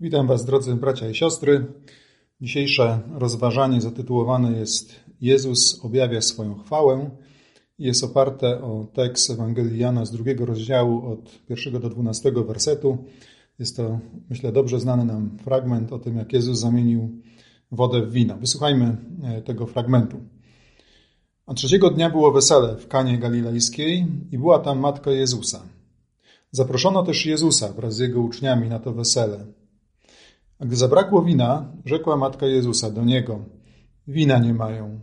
Witam Was, drodzy bracia i siostry. Dzisiejsze rozważanie zatytułowane jest Jezus objawia swoją chwałę jest oparte o tekst Ewangelii Jana z drugiego rozdziału od pierwszego do dwunastego wersetu. Jest to, myślę, dobrze znany nam fragment o tym, jak Jezus zamienił wodę w wino. Wysłuchajmy e, tego fragmentu. A trzeciego dnia było wesele w Kanie Galilejskiej i była tam matka Jezusa. Zaproszono też Jezusa wraz z jego uczniami na to wesele. A gdy zabrakło wina, rzekła matka Jezusa do niego: Wina nie mają.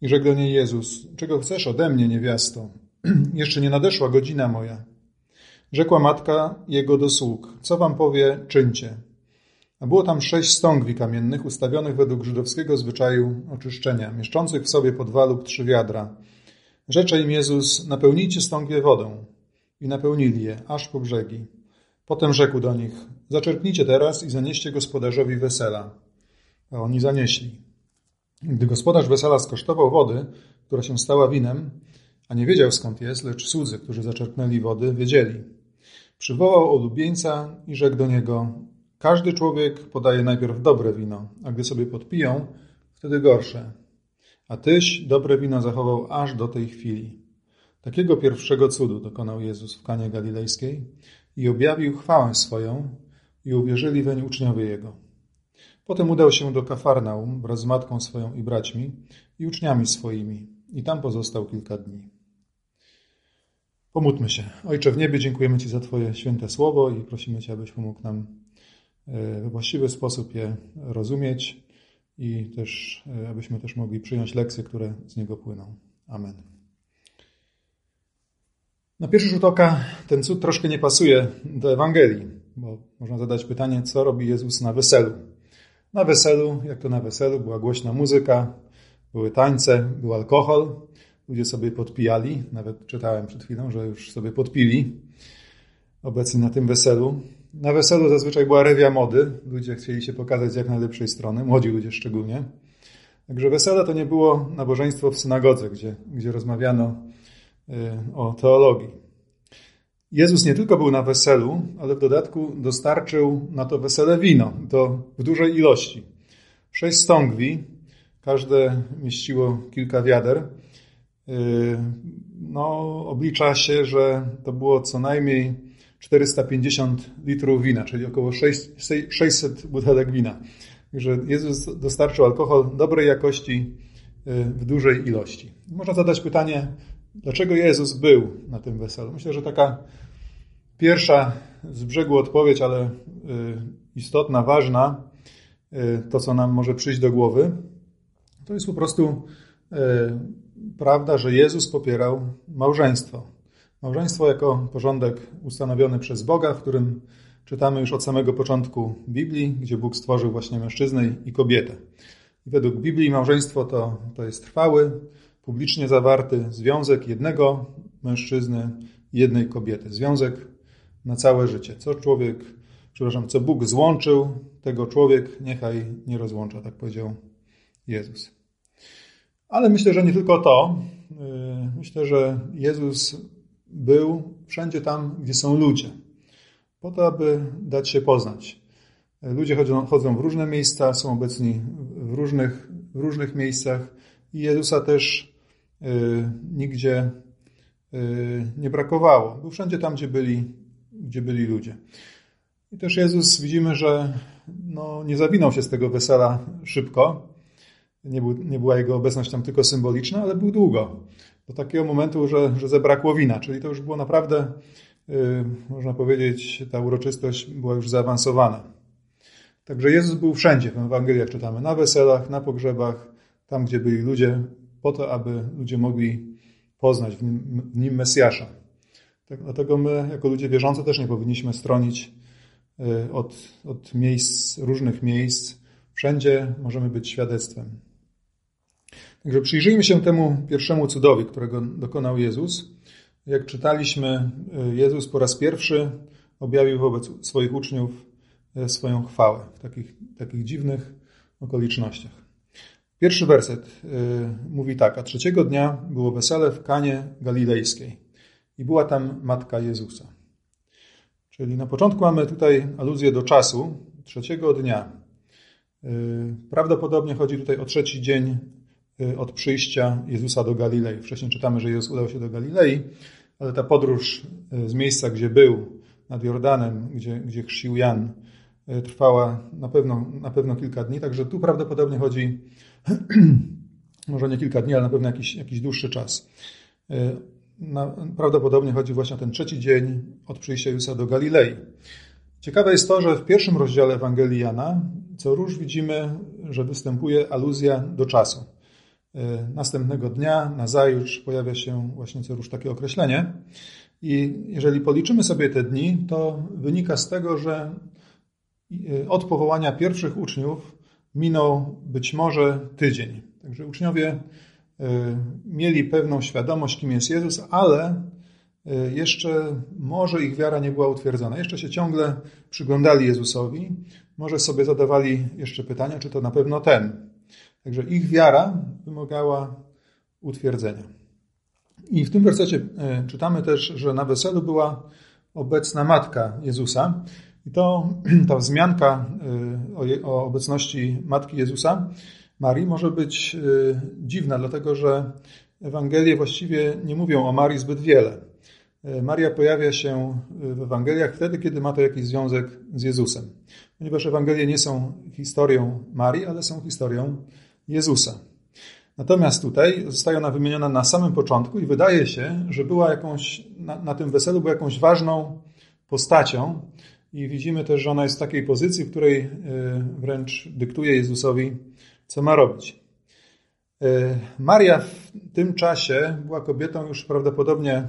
I rzekł do niej Jezus: Czego chcesz ode mnie, niewiasto? Jeszcze nie nadeszła godzina moja. Rzekła matka jego do sług: Co wam powie, czyńcie. A było tam sześć stągwi kamiennych, ustawionych według żydowskiego zwyczaju oczyszczenia, mieszczących w sobie po dwa lub trzy wiadra. Rzecze im Jezus: Napełnijcie stągwie wodą. I napełnili je, aż po brzegi. Potem rzekł do nich: Zaczerpnijcie teraz i zanieście gospodarzowi wesela. A oni zanieśli. Gdy gospodarz wesela skosztował wody, która się stała winem, a nie wiedział skąd jest, lecz słudzy, którzy zaczerpnęli wody, wiedzieli. Przywołał olubieńca i rzekł do niego: Każdy człowiek podaje najpierw dobre wino, a gdy sobie podpiją, wtedy gorsze. A tyś dobre wino zachował aż do tej chwili. Takiego pierwszego cudu dokonał Jezus w Kanie Galilejskiej i objawił chwałę swoją i uwierzyli weń uczniowie Jego. Potem udał się do Kafarnaum wraz z matką swoją i braćmi i uczniami swoimi i tam pozostał kilka dni. Pomódlmy się. Ojcze w niebie, dziękujemy Ci za Twoje święte słowo i prosimy Cię, abyś pomógł nam e, we właściwy sposób je rozumieć i też, e, abyśmy też mogli przyjąć lekcje, które z niego płyną. Amen. Na pierwszy rzut oka ten cud troszkę nie pasuje do Ewangelii, bo można zadać pytanie, co robi Jezus na weselu. Na weselu, jak to na weselu, była głośna muzyka, były tańce, był alkohol, ludzie sobie podpijali, nawet czytałem przed chwilą, że już sobie podpili obecni na tym weselu. Na weselu zazwyczaj była rewia mody, ludzie chcieli się pokazać z jak najlepszej strony, młodzi ludzie szczególnie. Także wesele to nie było nabożeństwo w synagodze, gdzie, gdzie rozmawiano o teologii. Jezus nie tylko był na weselu, ale w dodatku dostarczył na to wesele wino, to w dużej ilości. Sześć stągwi, każde mieściło kilka wiader. Y, no, oblicza się, że to było co najmniej 450 litrów wina, czyli około 600 butelek wina. Także Jezus dostarczył alkohol dobrej jakości y, w dużej ilości. Można zadać pytanie, dlaczego Jezus był na tym weselu? Myślę, że taka pierwsza z brzegu odpowiedź, ale y, istotna, ważna, to co nam może przyjść do głowy, to jest po prostu prawda, że Jezus popierał małżeństwo. Małżeństwo jako porządek ustanowiony przez Boga, w którym czytamy już od samego początku Biblii, gdzie Bóg stworzył właśnie mężczyznę i kobietę. Według Biblii małżeństwo to, to jest trwały, publicznie zawarty związek jednego mężczyzny i jednej kobiety. Związek na całe życie. Co człowiek, przepraszam, co Bóg złączył, tego człowiek niechaj nie rozłącza, tak powiedział Jezus. Ale myślę, że nie tylko to. Y, myślę, że Jezus był wszędzie tam, gdzie są ludzie, po to, aby dać się poznać. Ludzie chodzą, chodzą w różne miejsca, są obecni w różnych, w różnych miejscach i Jezusa też nigdzie y, nie brakowało. Był wszędzie tam, gdzie byli, gdzie byli ludzie. I też Jezus widzimy, że no, nie zawinął się z tego wesela szybko, nie, był, nie była jego obecność tam tylko symboliczna, ale był długo. Do takiego momentu, że, że zabrakło wina. Czyli to już było naprawdę, yy, można powiedzieć, ta uroczystość była już zaawansowana. Także Jezus był wszędzie, w Ewangeliach czytamy, na weselach, na pogrzebach, tam gdzie byli ludzie, po to, aby ludzie mogli poznać w nim, w nim Mesjasza. Tak, dlatego my, jako ludzie wierzący, też nie powinniśmy stronić y, od, od miejsc, różnych miejsc. Wszędzie możemy być świadectwem. Także przyjrzyjmy się temu pierwszemu cudowi, którego dokonał Jezus. Jak czytaliśmy, Jezus po raz pierwszy objawił wobec swoich uczniów e, swoją chwałę w takich, takich dziwnych okolicznościach. Pierwszy werset e, mówi tak, a trzeciego dnia było wesele w Kanie Galilejskiej i była tam matka Jezusa. Czyli na początku mamy tutaj aluzję do czasu, trzeciego dnia. Prawdopodobnie chodzi tutaj o trzeci dzień od przyjścia Jezusa do Galilei. Wcześniej czytamy, że Jezus udał się do Galilei, ale ta podróż z miejsca, gdzie był, nad Jordanem, gdzie, gdzie chrzcił Jan, trwała na pewno, na pewno kilka dni, także tu prawdopodobnie chodzi, może nie kilka dni, ale na pewno jakiś, jakiś dłuższy czas. Na, prawdopodobnie chodzi właśnie o ten trzeci dzień od przyjścia Jezusa do Galilei. Ciekawe jest to, że w pierwszym rozdziale Ewangelii Jana co róż widzimy, że występuje aluzja do czasu. E, następnego dnia, na zajutrz pojawia się właśnie co róż takie określenie. I jeżeli policzymy sobie te dni, to wynika z tego, że e, od powołania pierwszych uczniów minął być może tydzień. Także uczniowie e, mieli pewną świadomość, kim jest Jezus, ale jeszcze może ich wiara nie była utwierdzona. Jeszcze się ciągle przyglądali Jezusowi. Może sobie zadawali jeszcze pytania, czy to na pewno ten. Także ich wiara wymagała utwierdzenia. I w tym wersecie e, czytamy też, że na weselu była obecna matka Jezusa. I to ta wzmianka e, o, obecności matki Jezusa, Marii, może być e, dziwna, dlatego że Ewangelie właściwie nie mówią o Marii zbyt wiele. Maria pojawia się w Ewangeliach wtedy, kiedy ma to jakiś związek z Jezusem. Ponieważ Ewangelie nie są historią Marii, ale są historią Jezusa. Natomiast tutaj zostaje ona wymieniona na samym początku i wydaje się, że była jakąś, na, na tym weselu była jakąś ważną postacią i widzimy też, że ona jest w takiej pozycji, w której e, wręcz dyktuje Jezusowi, co ma robić. E, Maria w tym czasie była kobietą już prawdopodobnie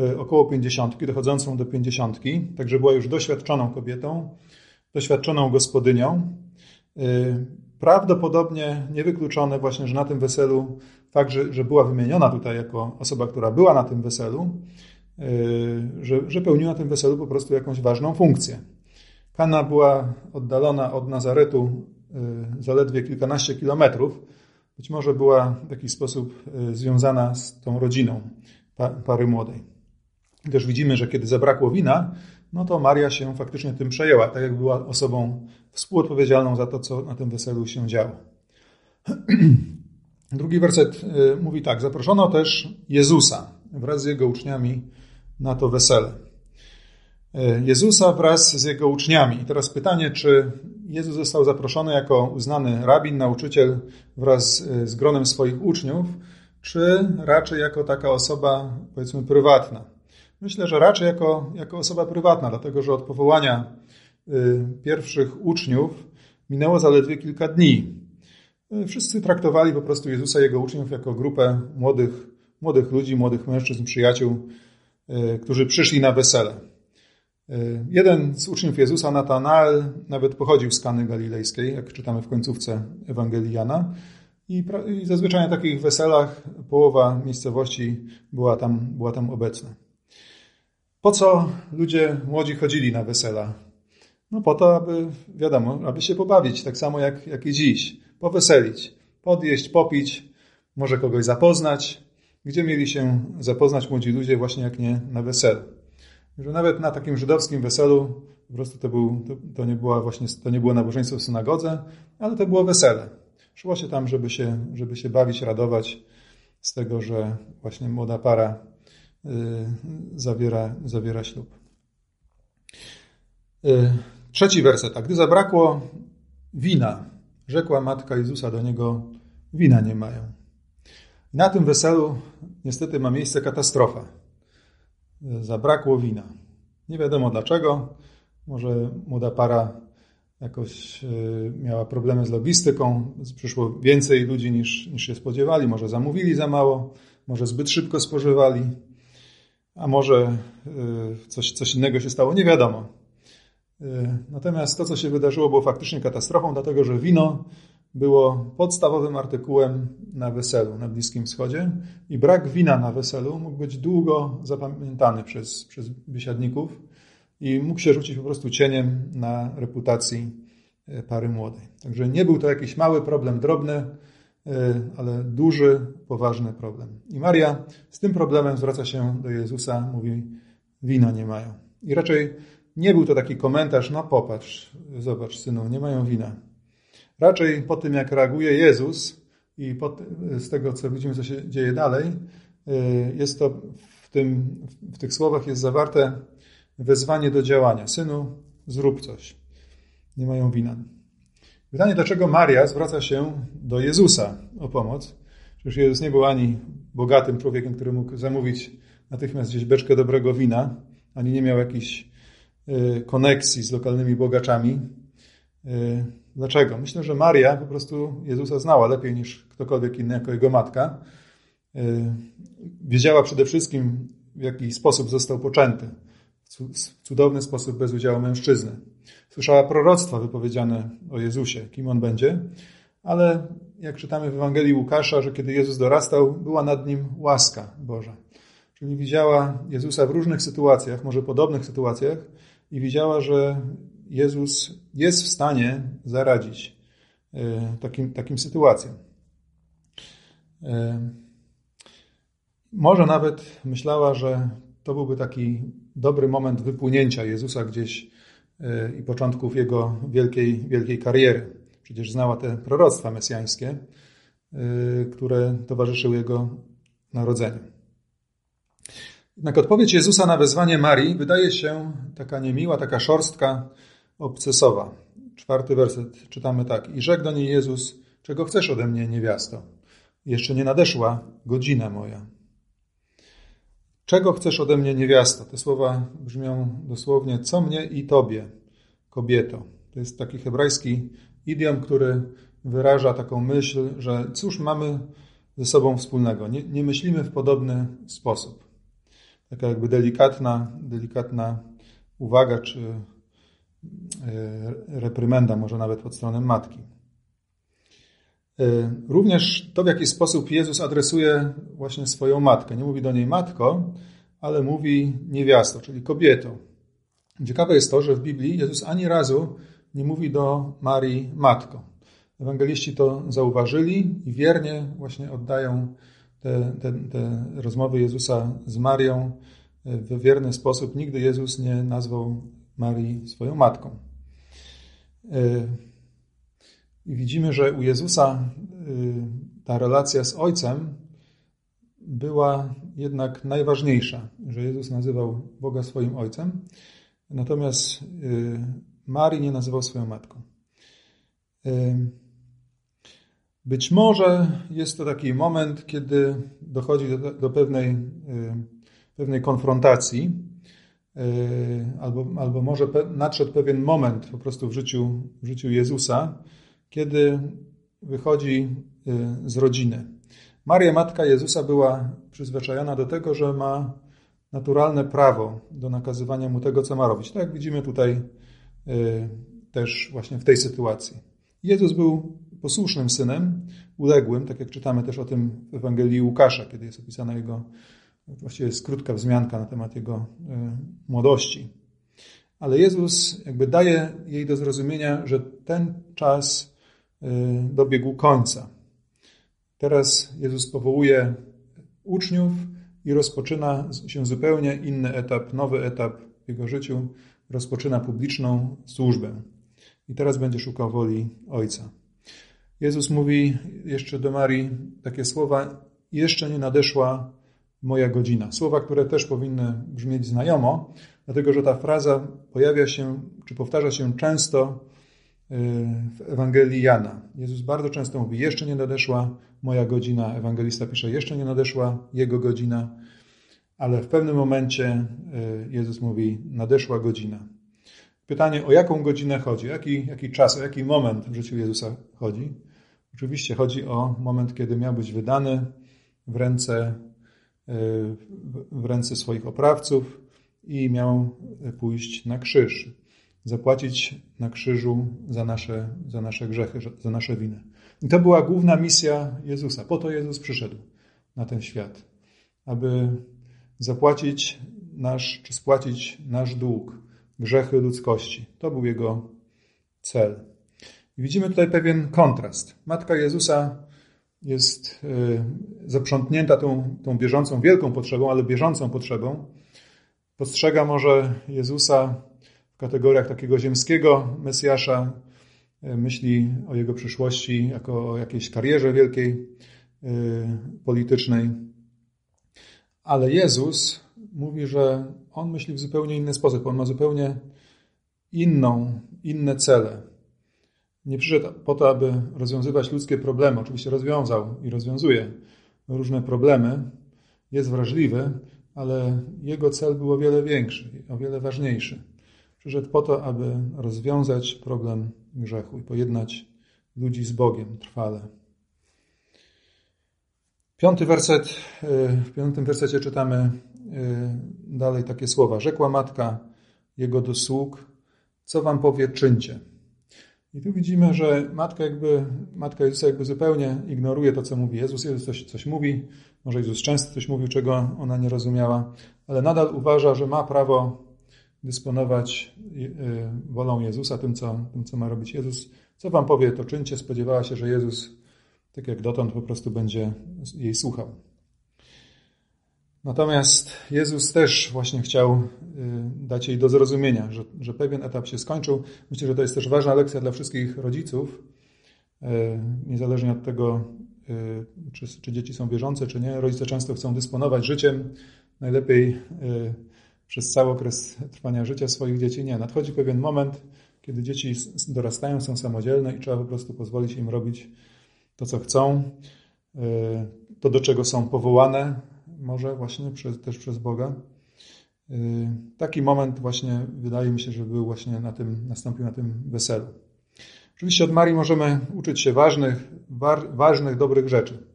e, około pięćdziesiątki, dochodzącą do pięćdziesiątki, także była już doświadczoną kobietą, doświadczoną gospodynią. Prawdopodobnie niewykluczone właśnie, że na tym weselu fakt, że, była wymieniona tutaj jako osoba, która była na tym weselu, że, że pełniła tym weselu po prostu jakąś ważną funkcję. Kana była oddalona od Nazaretu yy, zaledwie kilkanaście kilometrów. Być może była w jakiś sposób yy, związana z tą rodziną pary młodej. Też widzimy, że kiedy zabrakło wina, no to Maria się faktycznie tym przejęła, tak jak była osobą współodpowiedzialną za to, co na tym weselu się działo. Drugi werset y, mówi tak: Zaproszono też Jezusa wraz z jego uczniami na to wesele. Y, Jezusa wraz z jego uczniami. I teraz pytanie, czy Jezus został zaproszony jako uznany rabin, nauczyciel wraz y, z gronem swoich uczniów, czy raczej jako taka osoba, powiedzmy, prywatna. Myślę, że raczej jako, jako osoba prywatna, dlatego że od powołania y, pierwszych uczniów minęło zaledwie kilka dni. Wszyscy traktowali po prostu Jezusa i jego uczniów jako grupę młodych, młodych ludzi, młodych mężczyzn, przyjaciół, którzy przyszli na wesele. Jeden z uczniów Jezusa, Natanael, nawet pochodził z Kany Galilejskiej, jak czytamy w końcówce Ewangelii Jana. I, zazwyczaj na takich weselach połowa miejscowości była tam, była tam obecna. Po co ludzie młodzi chodzili na wesela? No po to, aby, wiadomo, aby się pobawić, tak samo jak, jak i dziś. Poweselić, podjeść, popić, może kogoś zapoznać. Gdzie mieli się zapoznać młodzi ludzie właśnie jak nie na weselu? Że nawet na takim żydowskim weselu po prostu to, był, to, to, nie była właśnie, to nie było nabożeństwo w synagodze, ale to było wesele. Szło się tam, żeby się, żeby się bawić, radować z tego, że właśnie młoda para Y, zawiera, zawiera ślub. Y, trzeci werset. A gdy zabrakło wina, rzekła matka Jezusa do niego, wina nie mają. Na tym weselu niestety ma miejsce katastrofa. Zabrakło wina. Nie wiadomo dlaczego. Może młoda para jakoś y, miała problemy z logistyką, przyszło więcej ludzi niż, niż się spodziewali, może zamówili za mało, może zbyt szybko spożywali a może y, coś, coś innego się stało, nie wiadomo. Y, natomiast to, co się wydarzyło, było faktycznie katastrofą, dlatego że wino było podstawowym artykułem na weselu na Bliskim Wschodzie i brak wina na weselu mógł być długo zapamiętany przez, przez biesiadników i mógł się rzucić po prostu cieniem na reputacji y, pary młodej. Także nie był to jakiś mały problem, drobny, E, ale duży, poważny problem. I Maria z tym problemem zwraca się do Jezusa, mówi: Wina nie mają. I raczej nie był to taki komentarz, no popatrz, zobacz synu, nie mają wina. Raczej po tym, jak reaguje Jezus i z tego, co widzimy, co się dzieje dalej, y, jest to w, tym, w tych słowach jest zawarte wezwanie do działania. Synu, zrób coś. Nie mają wina. Pytanie, dlaczego Maria zwraca się do Jezusa o pomoc? Przecież Jezus nie był ani bogatym człowiekiem, który mógł zamówić natychmiast gdzieś beczkę dobrego wina, ani nie miał jakichś y, koneksji z lokalnymi bogaczami. Y, dlaczego? Myślę, że Maria po prostu Jezusa znała lepiej niż ktokolwiek inny jako jego matka. Y, wiedziała przede wszystkim, w jaki sposób został poczęty. W cudowny sposób bez udziału mężczyzny. Słyszała proroctwa wypowiedziane o Jezusie, kim on będzie, ale jak czytamy w Ewangelii Łukasza, że kiedy Jezus dorastał, była nad nim łaska Boża. Czyli widziała Jezusa w różnych sytuacjach, może podobnych sytuacjach, i widziała, że Jezus jest w stanie zaradzić e, takim, takim sytuacjom. E, może nawet myślała, że to byłby taki dobry moment wypłynięcia Jezusa gdzieś e, i początków jego wielkiej, wielkiej kariery. Przecież znała te proroctwa mesjańskie, które towarzyszyły jego narodzeniu. Jednak odpowiedź Jezusa na wezwanie Marii wydaje się taka niemiła, taka szorstka, obcesowa. Czwarty werset czytamy tak. I rzekł do niej Jezus, czego chcesz ode mnie, niewiasto? Jeszcze nie nadeszła godzina moja. Czego chcesz ode mnie, niewiasto? Te słowa brzmią dosłownie, co mnie i tobie, kobieto. To jest taki hebrajski idiom, który wyraża taką myśl, że cóż mamy ze sobą wspólnego. Nie, nie myślimy w podobny sposób taka jakby delikatna, delikatna uwaga czy reprymenda, może nawet pod stronę matki. E, również to, w jaki sposób Jezus adresuje właśnie swoją matkę. Nie mówi do niej matko, ale mówi niewiasto, czyli kobieto. Ciekawe jest to, że w Biblii Jezus ani razu nie mówi do Marii matko. Ewangeliści to zauważyli i wiernie właśnie oddają te, te, te rozmowy Jezusa z Marią w wierny sposób. Nigdy Jezus nie nazwał Marii swoją matką. E, I widzimy, że u Jezusa e, ta relacja z Ojcem była jednak najważniejsza, że Jezus nazywał Boga swoim Ojcem, natomiast e, Marii nie nazywał swoją matką. Być może jest to taki moment, kiedy dochodzi do, do pewnej, y, pewnej konfrontacji, y, albo, albo może nadszedł pewien moment po prostu w życiu, w życiu Jezusa, kiedy wychodzi y, z rodziny. Maria, matka Jezusa, była przyzwyczajona do tego, że ma naturalne prawo do nakazywania mu tego, co ma robić. Tak jak widzimy tutaj też właśnie w tej sytuacji. Jezus był posłusznym synem, uległym, tak jak czytamy też o tym w Ewangelii Łukasza, kiedy jest opisana jego, właściwie jest krótka wzmianka na temat jego e, młodości. Ale Jezus jakby daje jej do zrozumienia, że ten czas e, dobiegł końca. Teraz Jezus powołuje uczniów i rozpoczyna się zupełnie inny etap, nowy etap w jego życiu. Rozpoczyna publiczną służbę. I teraz będzie szukał woli Ojca. Jezus mówi jeszcze do Marii takie słowa: Jeszcze nie nadeszła moja godzina. Słowa, które też powinny brzmieć znajomo, dlatego że ta fraza pojawia się, czy powtarza się często y, w Ewangelii Jana. Jezus bardzo często mówi: Jeszcze nie nadeszła moja godzina. Ewangelista pisze: Jeszcze nie nadeszła jego godzina. Ale w pewnym momencie y, Jezus mówi: Nadeszła godzina. Pytanie, o jaką godzinę chodzi, jaki, jaki czas, o jaki moment w życiu Jezusa chodzi. Oczywiście chodzi o moment, kiedy miał być wydany w ręce, w ręce swoich oprawców i miał pójść na krzyż, zapłacić na krzyżu za nasze, za nasze grzechy, za nasze winy. I to była główna misja Jezusa. Po to Jezus przyszedł na ten świat, aby zapłacić nasz, czy spłacić nasz dług, grzechy ludzkości. To był jego cel. I widzimy tutaj pewien kontrast. Matka Jezusa jest y, zaprzątnięta tą, tą bieżącą, wielką potrzebą, ale bieżącą potrzebą. Postrzega może Jezusa kategoriach takiego ziemskiego Mesjasza, e, myśli o jego przyszłości jako o jakiejś karierze wielkiej e, politycznej. Ale Jezus mówi, że on myśli w zupełnie inny sposób. On ma zupełnie inną, inne cele. Nie przyszedł po to, aby rozwiązywać ludzkie problemy. Oczywiście rozwiązał i rozwiązuje różne problemy. Jest wrażliwy, ale jego cel był o wiele większy, o wiele ważniejszy. Przyszedł po to, aby rozwiązać problem grzechu i pojednać ludzi z Bogiem trwale. Piąty werset, y, w piątym wersecie czytamy y, dalej takie słowa. Rzekła matka jego do sług, co wam powie, czyńcie. I tu widzimy, że matka jakby, matka Jezusa jakby zupełnie ignoruje to, co mówi Jezus. Jezus coś, coś mówi, może Jezus często coś mówił, czego ona nie rozumiała, ale nadal uważa, że ma prawo dysponować y, wolą Jezusa, tym co, tym, co ma robić Jezus. Co wam powie, to czyńcie. Spodziewała się, że Jezus, tak jak dotąd, po prostu będzie jej słuchał. Natomiast Jezus też właśnie chciał y, dać jej do zrozumienia, że, że pewien etap się skończył. Myślę, że to jest też ważna lekcja dla wszystkich rodziców, y, niezależnie od tego, czy, czy dzieci są wierzące, czy nie. Rodzice często chcą dysponować życiem, najlepiej przez cały okres trwania życia swoich dzieci. Nie, nadchodzi pewien moment, kiedy dzieci dorastają, są samodzielne i trzeba po prostu pozwolić im robić to, co chcą, to, do czego są powołane, może właśnie przez, też przez Boga. E, taki moment właśnie wydaje mi się, że był właśnie na tym, nastąpił na tym weselu. Oczywiście od Marii możemy uczyć się ważnych, ważnych, dobrych rzeczy.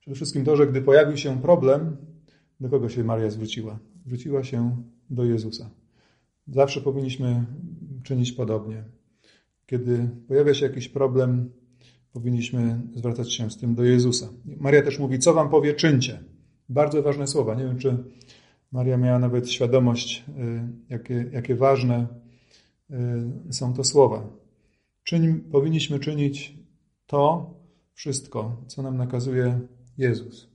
Przede wszystkim to, że gdy pojawił się problem, do kogo się Maria zwróciła? Zwróciła się do Jezusa. Zawsze powinniśmy czynić podobnie. Kiedy pojawia się jakiś problem, powinniśmy zwracać się z tym do Jezusa. Maria też mówi, co wam powie, czyńcie. Bardzo ważne słowa. Nie wiem, czy Maria miała nawet świadomość, y, jakie, jakie ważne y, są to słowa. Czyń, powinniśmy czynić to wszystko, co nam nakazuje Jezus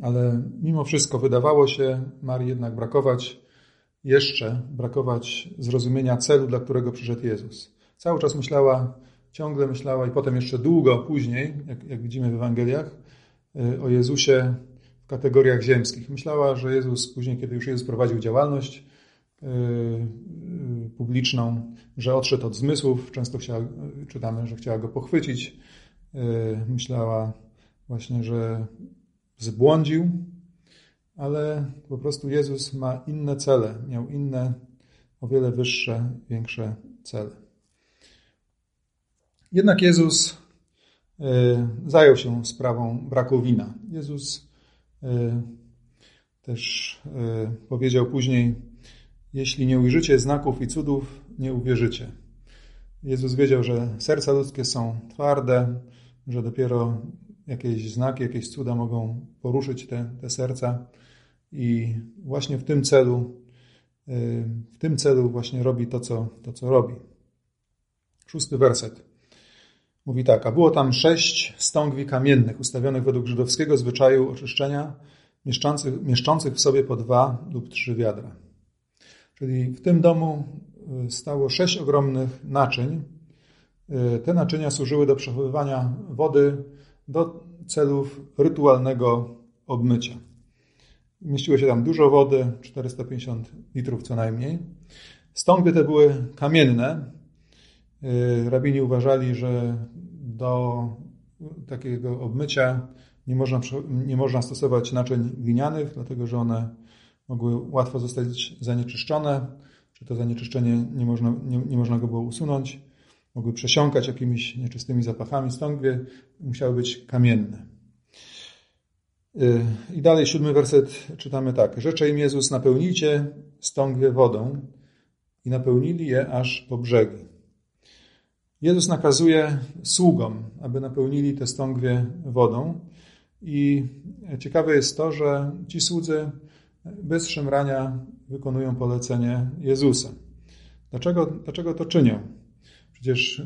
ale mimo wszystko wydawało się Marii jednak brakować jeszcze, brakować zrozumienia celu, dla którego przyszedł Jezus. Cały czas myślała, ciągle myślała i potem jeszcze długo później, jak, jak widzimy w Ewangeliach, o Jezusie w kategoriach ziemskich. Myślała, że Jezus później, kiedy już Jezus prowadził działalność yy, yy, publiczną, że odszedł od zmysłów, często chciała, czytamy, że chciała go pochwycić. Myślała właśnie, że zbłądził, ale po prostu Jezus ma inne cele, miał inne, o wiele wyższe, większe cele. Jednak Jezus e, zajął się sprawą braku wina. Jezus e, też e, powiedział później: Jeśli nie ujrzycie znaków i cudów, nie uwierzycie. Jezus wiedział, że serca ludzkie są twarde, że dopiero jakieś znaki, jakieś cuda mogą poruszyć te, te serca i właśnie w tym celu, w tym celu właśnie robi to co, to, co robi. Szósty werset. Mówi tak, a było tam sześć stągwi kamiennych, ustawionych według żydowskiego zwyczaju oczyszczenia, mieszczących, mieszczących w sobie po dwa lub trzy wiadra. Czyli w tym domu y, stało sześć ogromnych naczyń. Y, te naczynia służyły do przechowywania wody do celów rytualnego obmycia. Mieściło się tam dużo wody, 450 litrów co najmniej. Stąpy te były kamienne. Y, rabini uważali, że do takiego obmycia nie można, nie można stosować naczyń glinianych, dlatego że one mogły łatwo zostać zanieczyszczone, czy to zanieczyszczenie nie można, nie, nie można go było usunąć mogły przesiąkać jakimiś nieczystymi zapachami. Stągwie musiały być kamienne. Y, I dalej siódmy werset czytamy tak. Rzecze im Jezus, napełnijcie stągwie wodą i napełnili je aż po brzegi. Jezus nakazuje sługom, aby napełnili te stągwie wodą i ciekawe jest to, że ci słudzy bez szemrania wykonują polecenie Jezusa. Dlaczego, dlaczego to czynią? Przecież,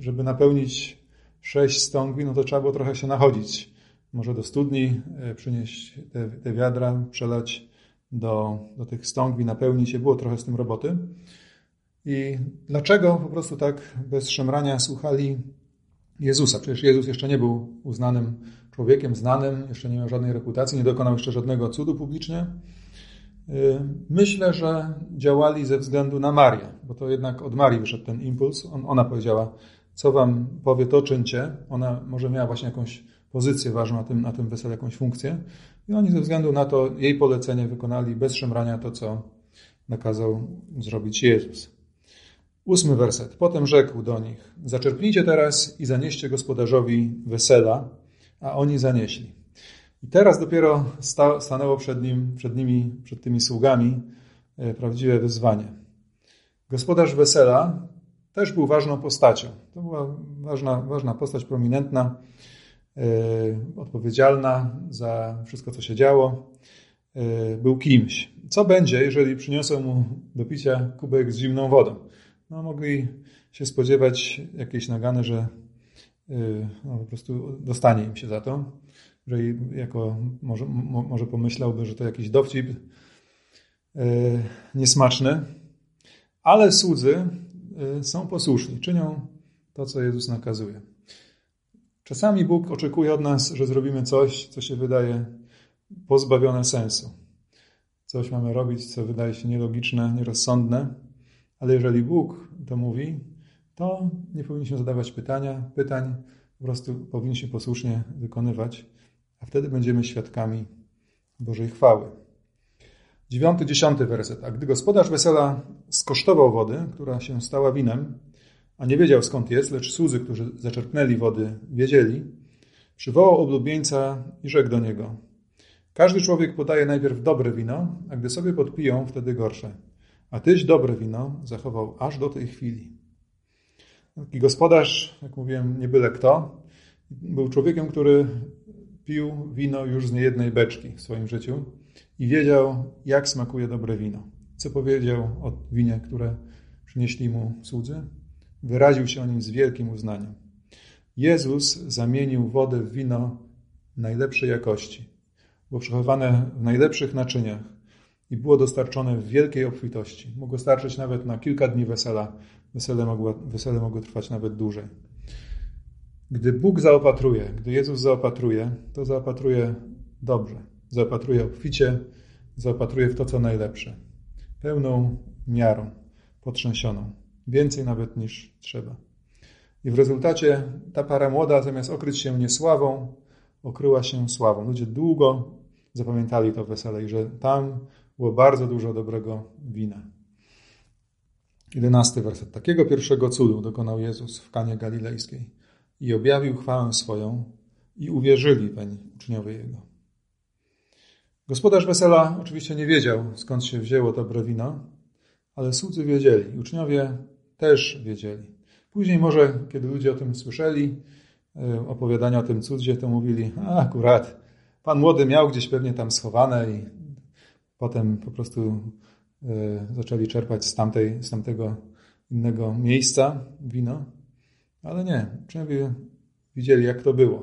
żeby napełnić sześć stągwi, no to trzeba było trochę się nachodzić. Może do studni e, przynieść te, te wiadra, przelać do, do tych stągwi, napełnić się. Było trochę z tym roboty. I dlaczego po prostu tak bez szemrania słuchali Jezusa? Przecież Jezus jeszcze nie był uznanym człowiekiem, znanym, jeszcze nie miał żadnej reputacji, nie dokonał jeszcze żadnego cudu publicznie. Y, myślę, że działali ze względu na Marię, bo to jednak od Marii wyszedł ten impuls. On, ona powiedziała, co wam powie, to czyńcie. Ona może miała właśnie jakąś pozycję ważną na tym, na tym weselu, jakąś funkcję. I oni ze względu na to jej polecenie wykonali bez szemrania to, co nakazał zrobić Jezus. Ósmy werset. Potem rzekł do nich: Zaczerpnijcie teraz i zanieście gospodarzowi wesela, a oni zanieśli. I teraz dopiero sta, stanęło przed, nim, przed nimi, przed tymi sługami e, prawdziwe wyzwanie. Gospodarz wesela też był ważną postacią. To była ważna, ważna postać, prominentna, yy, odpowiedzialna za wszystko, co się działo. Yy, był kimś. Co będzie, jeżeli przyniosą mu do picia kubek z zimną wodą? No, mogli się spodziewać jakiejś nagany, że yy, no, po prostu dostanie im się za to że jako może, może pomyślałby, że to jakiś dowcip yy, niesmaczny, ale słudzy yy, są posłuszni, czynią to, co Jezus nakazuje. Czasami Bóg oczekuje od nas, że zrobimy coś, co się wydaje pozbawione sensu. Coś mamy robić, co wydaje się nielogiczne, nierozsądne, ale jeżeli Bóg to mówi, to nie powinniśmy zadawać pytania, pytań, po prostu powinniśmy posłusznie wykonywać a wtedy będziemy świadkami Bożej chwały. Dziewiąty, dziesiąty werset. A gdy gospodarz wesela skosztował wody, która się stała winem, a nie wiedział skąd jest, lecz słudzy, którzy zaczerpnęli wody, wiedzieli, przywołał oblubieńca i rzekł do niego: Każdy człowiek podaje najpierw dobre wino, a gdy sobie podpiją, wtedy gorsze. A tyś dobre wino zachował aż do tej chwili. Taki gospodarz, jak mówiłem, nie byle kto, był człowiekiem, który pił wino już z niejednej beczki w swoim życiu i wiedział, jak smakuje dobre wino. Co powiedział o winie, które przynieśli mu słudzy? Wyraził się o nim z wielkim uznaniem. Jezus zamienił wodę w wino najlepszej jakości. Było przechowywane w najlepszych naczyniach i było dostarczone w wielkiej obfitości. Mogło starczyć nawet na kilka dni wesela. Wesele mogło, wesele mogło trwać nawet dłużej. Gdy Bóg zaopatruje, gdy Jezus zaopatruje, to zaopatruje dobrze. Zaopatruje obficie, zaopatruje w to, co najlepsze. Pełną miarą, potrzęsioną. Więcej nawet niż trzeba. I w rezultacie ta para młoda, zamiast okryć się niesławą, okryła się sławą. Ludzie długo zapamiętali to wesele i że tam było bardzo dużo dobrego wina. Jedenasty werset. Takiego pierwszego cudu dokonał Jezus w Kanie Galilejskiej i objawił chwałę swoją i uwierzyli weń uczniowie Jego. Gospodarz wesela oczywiście nie wiedział, skąd się wzięło dobre wino, ale słudzy wiedzieli, uczniowie też wiedzieli. Później może, kiedy ludzie o tym słyszeli, e, opowiadania o tym cudzie, to mówili, a akurat, pan młody miał gdzieś pewnie tam schowane i potem po prostu e, zaczęli czerpać z, tamtej, z tamtego innego miejsca wino. Ale nie, uczniowie widzieli, jak to było.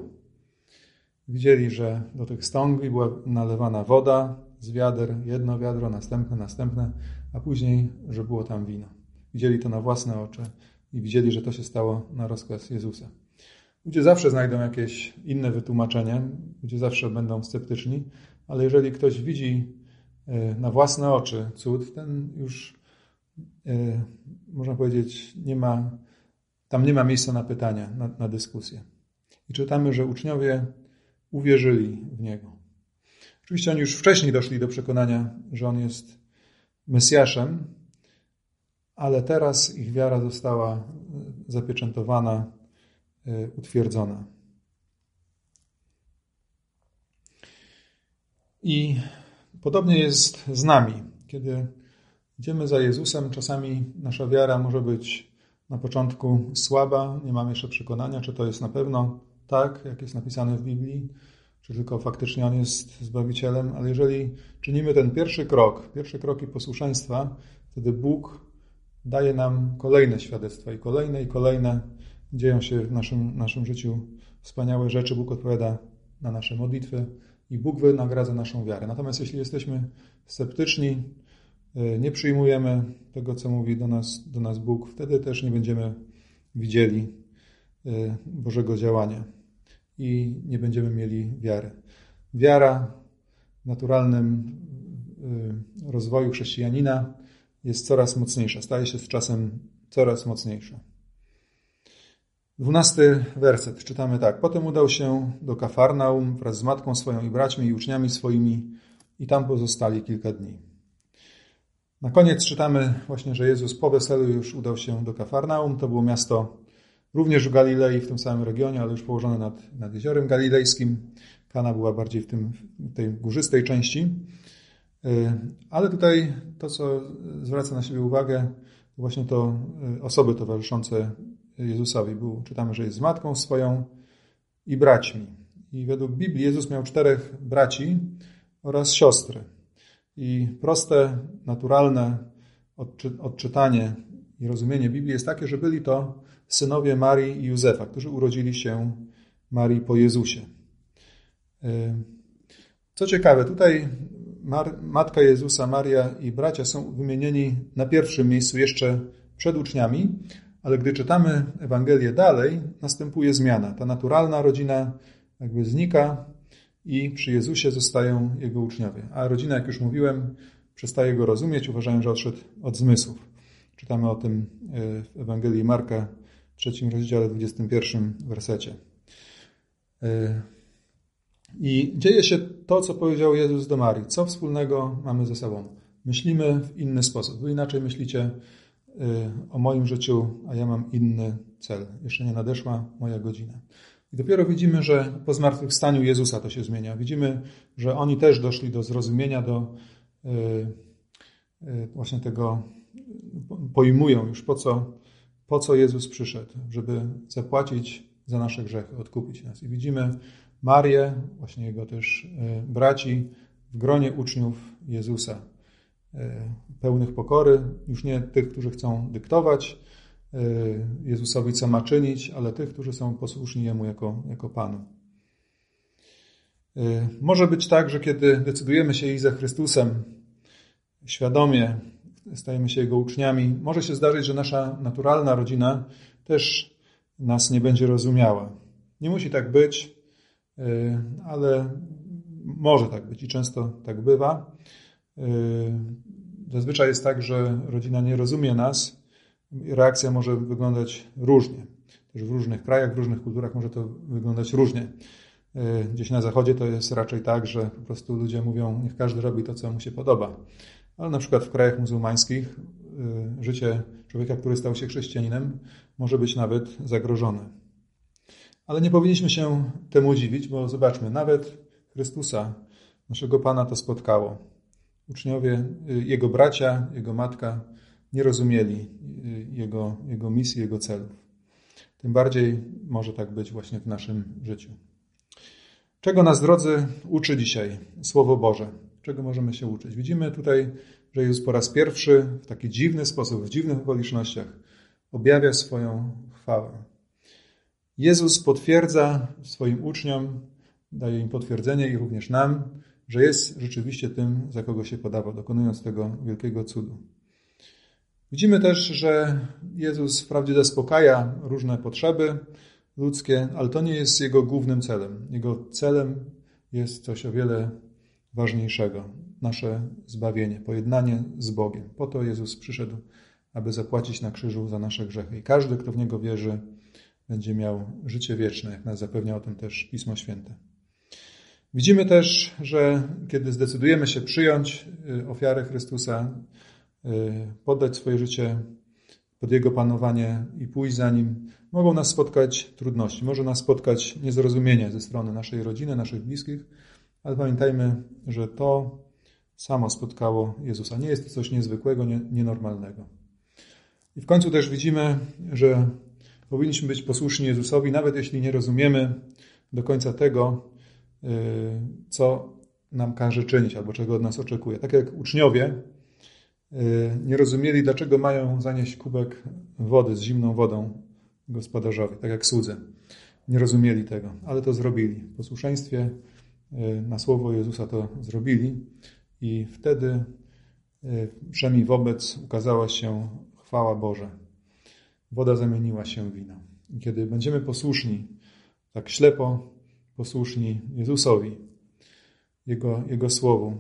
Widzieli, że do tych stągwi była nalewana woda z wiader, jedno wiadro, następne, następne, a później, że było tam wino. Widzieli to na własne oczy i widzieli, że to się stało na rozkaz Jezusa. Ludzie zawsze znajdą jakieś inne wytłumaczenie, ludzie zawsze będą sceptyczni, ale jeżeli ktoś widzi na własne oczy cud, ten już, e, można powiedzieć, nie ma tam nie ma miejsca na pytania, na, na dyskusję. I czytamy, że uczniowie uwierzyli w Niego. Oczywiście oni już wcześniej doszli do przekonania, że On jest Mesjaszem, ale teraz ich wiara została zapieczętowana, e, utwierdzona. I podobnie jest z nami. Kiedy idziemy za Jezusem, czasami nasza wiara może być na początku słaba, nie mam jeszcze przekonania, czy to jest na pewno tak, jak jest napisane w Biblii, czy tylko faktycznie On jest Zbawicielem, ale jeżeli czynimy ten pierwszy krok, pierwsze kroki posłuszeństwa, wtedy Bóg daje nam kolejne świadectwa i kolejne i kolejne dzieją się w naszym, naszym życiu wspaniałe rzeczy. Bóg odpowiada na nasze modlitwy i Bóg wynagradza naszą wiarę. Natomiast jeśli jesteśmy sceptyczni, y, nie przyjmujemy tego, co mówi do nas, do nas Bóg, wtedy też nie będziemy widzieli y, Bożego działania i nie będziemy mieli wiary. Wiara w naturalnym rozwoju chrześcijanina jest coraz mocniejsza, staje się z czasem coraz mocniejsza. Dwunasty werset czytamy tak. Potem udał się do Kafarnaum wraz z matką swoją i braćmi i uczniami swoimi i tam pozostali kilka dni. Na koniec czytamy właśnie, że Jezus po weselu już udał się do Kafarnaum. To było miasto również w Galilei, w tym samym regionie, ale już położone nad, nad jeziorem galilejskim. Kana była bardziej w, tym, w tej górzystej części. Y, ale tutaj to, co zwraca na siebie uwagę, właśnie to y, osoby towarzyszące Jezusowi. Był, czytamy, że jest z matką swoją i braćmi. I według Biblii Jezus miał czterech braci oraz siostry. I proste, naturalne odczytanie i rozumienie Biblii jest takie, że byli to synowie Marii i Józefa, którzy urodzili się Marii po Jezusie. Y, co ciekawe, tutaj Matka Jezusa, Maria i bracia są wymienieni na pierwszym miejscu jeszcze przed uczniami, ale gdy czytamy Ewangelię dalej, następuje zmiana. Ta naturalna rodzina jakby znika i przy Jezusie zostają jego uczniowie. A rodzina, jak już mówiłem, przestaje go rozumieć, uważają, że odszedł od zmysłów. Czytamy o tym e, w Ewangelii Marka, trzecim rozdziale, 21 wersecie. E, I dzieje się to, co powiedział Jezus do Marii. Co wspólnego mamy ze sobą? Myślimy w inny sposób. Wy inaczej myślicie o moim życiu, a ja mam inny cel. Jeszcze nie nadeszła moja godzina. I dopiero widzimy, że po zmartwychwstaniu Jezusa to się zmienia. Widzimy, że oni też doszli do zrozumienia, do y, y, właśnie tego, pojmują już po co, po co Jezus przyszedł, żeby zapłacić za nasze grzechy, odkupić nas. I widzimy Marię, właśnie jego też braci w gronie uczniów Jezusa pełnych pokory, już nie tych, którzy chcą dyktować e, Jezusowi, co ma czynić, ale tych, którzy są posłuszni Jemu jako, jako Panu. E, może być tak, że kiedy decydujemy się iść za Chrystusem świadomie, stajemy się Jego uczniami, może się zdarzyć, że nasza naturalna rodzina też nas nie będzie rozumiała. Nie musi tak być, ale może tak być i często tak bywa. Yy, zazwyczaj jest tak, że rodzina nie rozumie nas. Reakcja może wyglądać różnie. Też w różnych krajach, w różnych kulturach może to wyglądać różnie. Yy, gdzieś na zachodzie to jest raczej tak, że po prostu ludzie mówią, niech każdy robi to, co mu się podoba. Ale na przykład w krajach muzułmańskich yy, życie człowieka, który stał się chrześcijaninem, może być nawet zagrożone. Ale nie powinniśmy się temu dziwić, bo zobaczmy, nawet Chrystusa, naszego Pana, to spotkało. Uczniowie, y, jego bracia, jego matka nie rozumieli y, jego, jego misji, jego celów. Tym bardziej może tak być właśnie w naszym życiu. Czego nas, drodzy, uczy dzisiaj Słowo Boże? Czego możemy się uczyć? Widzimy tutaj, że Jezus po raz pierwszy w taki dziwny sposób, w dziwnych okolicznościach objawia swoją chwałę. Jezus potwierdza swoim uczniom, daje im potwierdzenie i również nam, że jest rzeczywiście tym, za kogo się podawał, dokonując tego wielkiego cudu. Widzimy też, że Jezus wprawdzie zaspokaja różne potrzeby ludzkie, ale to nie jest Jego głównym celem. Jego celem jest coś o wiele ważniejszego. Nasze zbawienie, pojednanie z Bogiem. Po to Jezus przyszedł, aby zapłacić na krzyżu za nasze grzechy. I każdy, kto w Niego wierzy, będzie miał życie wieczne, jak nas zapewnia o tym też Pismo Święte. Widzimy też, że kiedy zdecydujemy się przyjąć y, ofiarę Chrystusa, y, poddać swoje życie pod Jego panowanie i pójść za Nim, mogą nas spotkać trudności, może nas spotkać niezrozumienie ze strony naszej rodziny, naszych bliskich, ale pamiętajmy, że to samo spotkało Jezusa. Nie jest to coś niezwykłego, nienormalnego. I w końcu też widzimy, że powinniśmy być posłuszni Jezusowi, nawet jeśli nie rozumiemy do końca tego, co nam każe czynić albo czego od nas oczekuje. Tak jak uczniowie y, nie rozumieli, dlaczego mają zanieść kubek wody z zimną wodą gospodarzowi, tak jak słudzy. Nie rozumieli tego, ale to zrobili w posłuszeństwie na słowo Jezusa to zrobili i wtedy przynajmniej wobec ukazała się chwała Boża. Woda zamieniła się w wino. Kiedy będziemy posłuszni, tak ślepo posłuszni Jezusowi, Jego, Jego Słowu,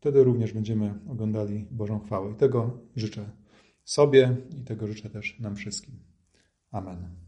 wtedy również będziemy oglądali Bożą chwałę. I tego życzę sobie i tego życzę też nam wszystkim. Amen.